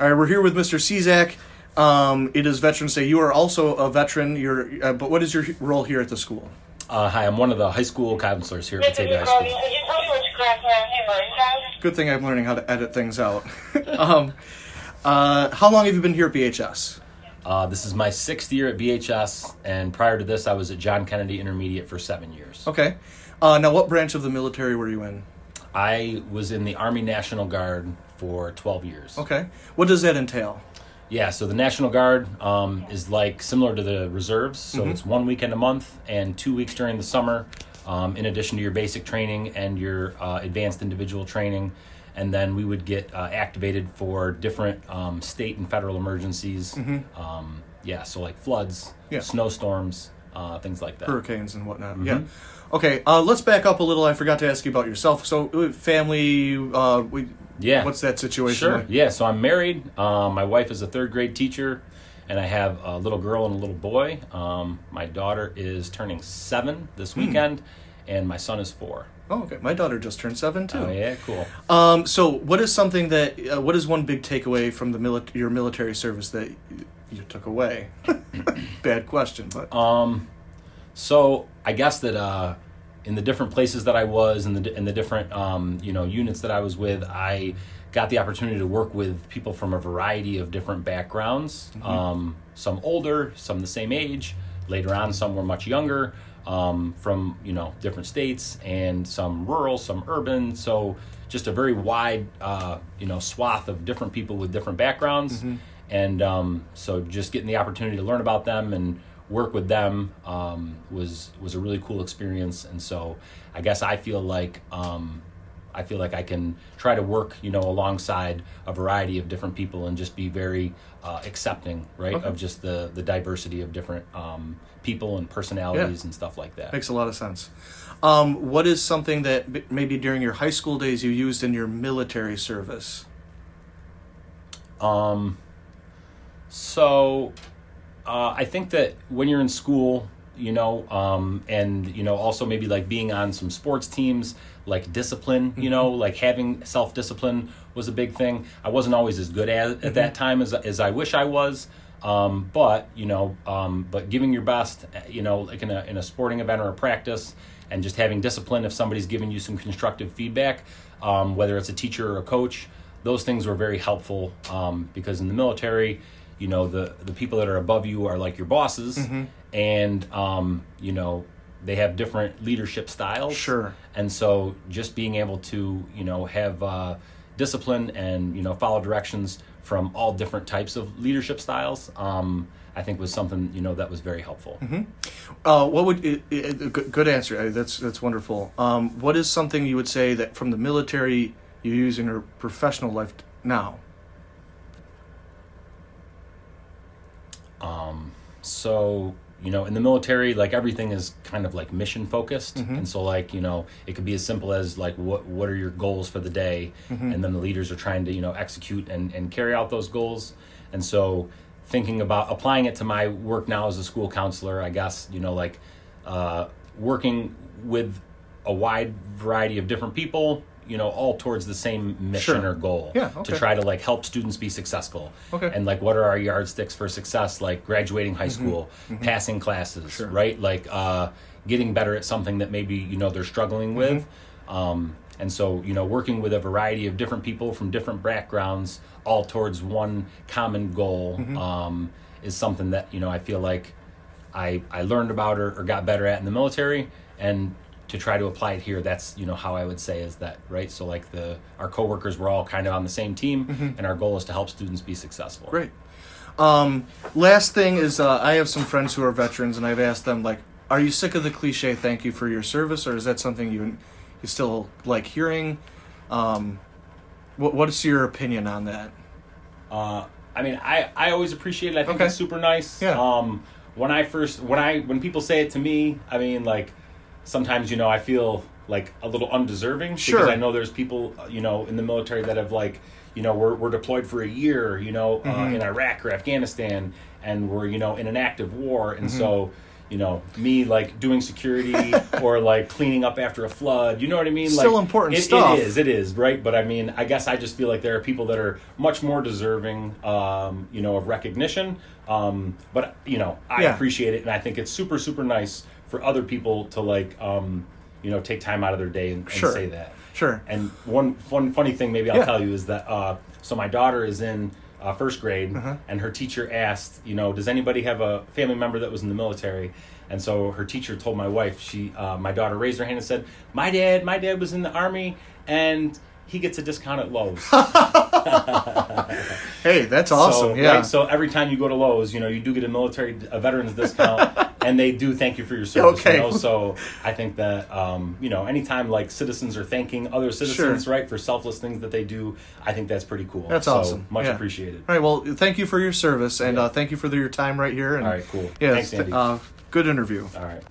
All right, we're here with Mr. Ciszak. Um, it is Veterans Day. You are also a veteran. You're, uh, but what is your role here at the school? Uh, hi, I'm one of the high school counselors here at Batavia High School. Good thing I'm learning how to edit things out. um, uh, how long have you been here at BHS? Uh, this is my sixth year at BHS, and prior to this, I was at John Kennedy Intermediate for seven years. Okay. Uh, now, what branch of the military were you in? I was in the Army National Guard for 12 years. Okay. What does that entail? Yeah, so the National Guard um, is like similar to the reserves. So Mm-hmm. it's one weekend a month and two weeks during the summer, um, in addition to your basic training and your uh, advanced individual training. And then we would get uh, activated for different um, state and federal emergencies. Um, yeah, so like floods, Mm-hmm. Yeah. snowstorms, uh, things like that. Hurricanes and whatnot. Yeah. Okay. Uh, let's back up a little. I forgot to ask you about yourself. So, uh, family. Uh, we, Yeah. What's that situation? Sure. like? Yeah. So I'm married. Um, my wife is a third grade teacher, and I have a little girl and a little boy. Um, my daughter is turning seven this Hmm. weekend, and my son is four. Oh, okay. My daughter just turned seven too. Oh yeah, cool. Um, so, what is something that? Uh, what is one big takeaway from the mili- your military service that you took away? Bad question, but Um, so I guess that uh, in the different places that I was, in the in the different um, you know units that I was with, I got the opportunity to work with people from a variety of different backgrounds. Um, some older, some the same age. Later on, some were much younger. Um, from you know different states and some rural, some urban. So just a very wide uh, you know swath of different people with different backgrounds and um, so just getting the opportunity to learn about them and work with them um, was was a really cool experience and so I guess I feel like um, I feel like I can try to work you know alongside a variety of different people and just be very uh, accepting right Okay. of just the the diversity of different um, people and personalities and stuff like that makes a lot of sense. Um, what is something that maybe during your high school days you used in your military service? Um, so uh, I think that when you're in school, you know, um, and you know, also maybe like being on some sports teams, like discipline, you know, like having self discipline was a big thing. I wasn't always as good at at that time as as I wish I was. Um, but you know, um, but giving your best, uh, you know, like in a in a sporting event or a practice, and just having discipline if somebody's giving you some constructive feedback, um, whether it's a teacher or a coach, those things were very helpful um, because in the military, you know, the the people that are above you are like your bosses, and um, you know they have different leadership styles. Sure. And so just being able to you know have uh, discipline and you know follow directions from all different types of leadership styles, um, I think was something you know that was very helpful. Uh, what would it, it, good good answer? Uh, That's that's wonderful. Um, what is something you would say that from the military you use in your professional life t- now? so you know in the military like everything is kind of like mission focused mm-hmm. and so like you know it could be as simple as like what what are your goals for the day? Mm-hmm. And then the leaders are trying to you know execute and and carry out those goals. And so thinking about applying it to my work now as a school counselor i guess you know like uh, working with a wide variety of different people you know all towards the same mission Sure. or goal Yeah, to try to like help students be successful. Okay. and like what are our yardsticks for success? Like graduating high school passing classes right? Like uh, getting better at something that maybe you know they're struggling with. Um, and so you know working with a variety of different people from different backgrounds all towards one common goal um, is something that you know i feel like i, I learned about or, or got better at in the military. And to try to apply it here that's you know how i would say is that right so like the our coworkers were all kind of on the same team and our goal is to help students be successful Great. Um, last thing is, uh, I have some friends who are veterans, and I've asked them like, "Are you sick of the cliche "Thank you for your service," or is that something you you still like hearing?" Um, what What's your opinion on that? Uh, I mean, I, I always appreciate it. I think Okay. it's super nice. Yeah. Um, when I first when I when people say it to me, I mean, like sometimes you know I feel like a little undeserving Sure. because I know there's people uh, you know in the military that have like you know we're we're deployed for a year you know uh, Mm-hmm. in Iraq or Afghanistan and we're you know in an active war and so you know me like doing security or like cleaning up after a flood. You know what I mean? Still like, important it, stuff. It is. It is right. But I mean, I guess I just feel like there are people that are much more deserving, um, you know, of recognition. Um, but you know, I Yeah. appreciate it, and I think it's super super nice for other people to like, um, you know, take time out of their day and, and Sure. say that. Sure. And one fun funny thing maybe I'll Yeah. tell you is that uh, so my daughter is in uh, first grade, Uh-huh. and her teacher asked, you know, does anybody have a family member that was in the military? And so her teacher told my wife, she, uh, my daughter raised her hand and said, my dad, my dad was in the army, and he gets a discount at Lowe's. Hey, that's awesome. So, yeah. right, so every time you go to Lowe's, you know, you do get a military, a veterans discount, and they do thank you for your service. Okay. You know? So I think that, um, you know, anytime like citizens are thanking other citizens, Sure. right, for selfless things that they do, I think that's pretty cool. That's So, awesome. Much Yeah. appreciated. All right. Well, thank you for your service, and Yeah. uh, thank you for your time right here. And, All right, cool. Yeah. Thanks, Andy. Uh, good interview. All right.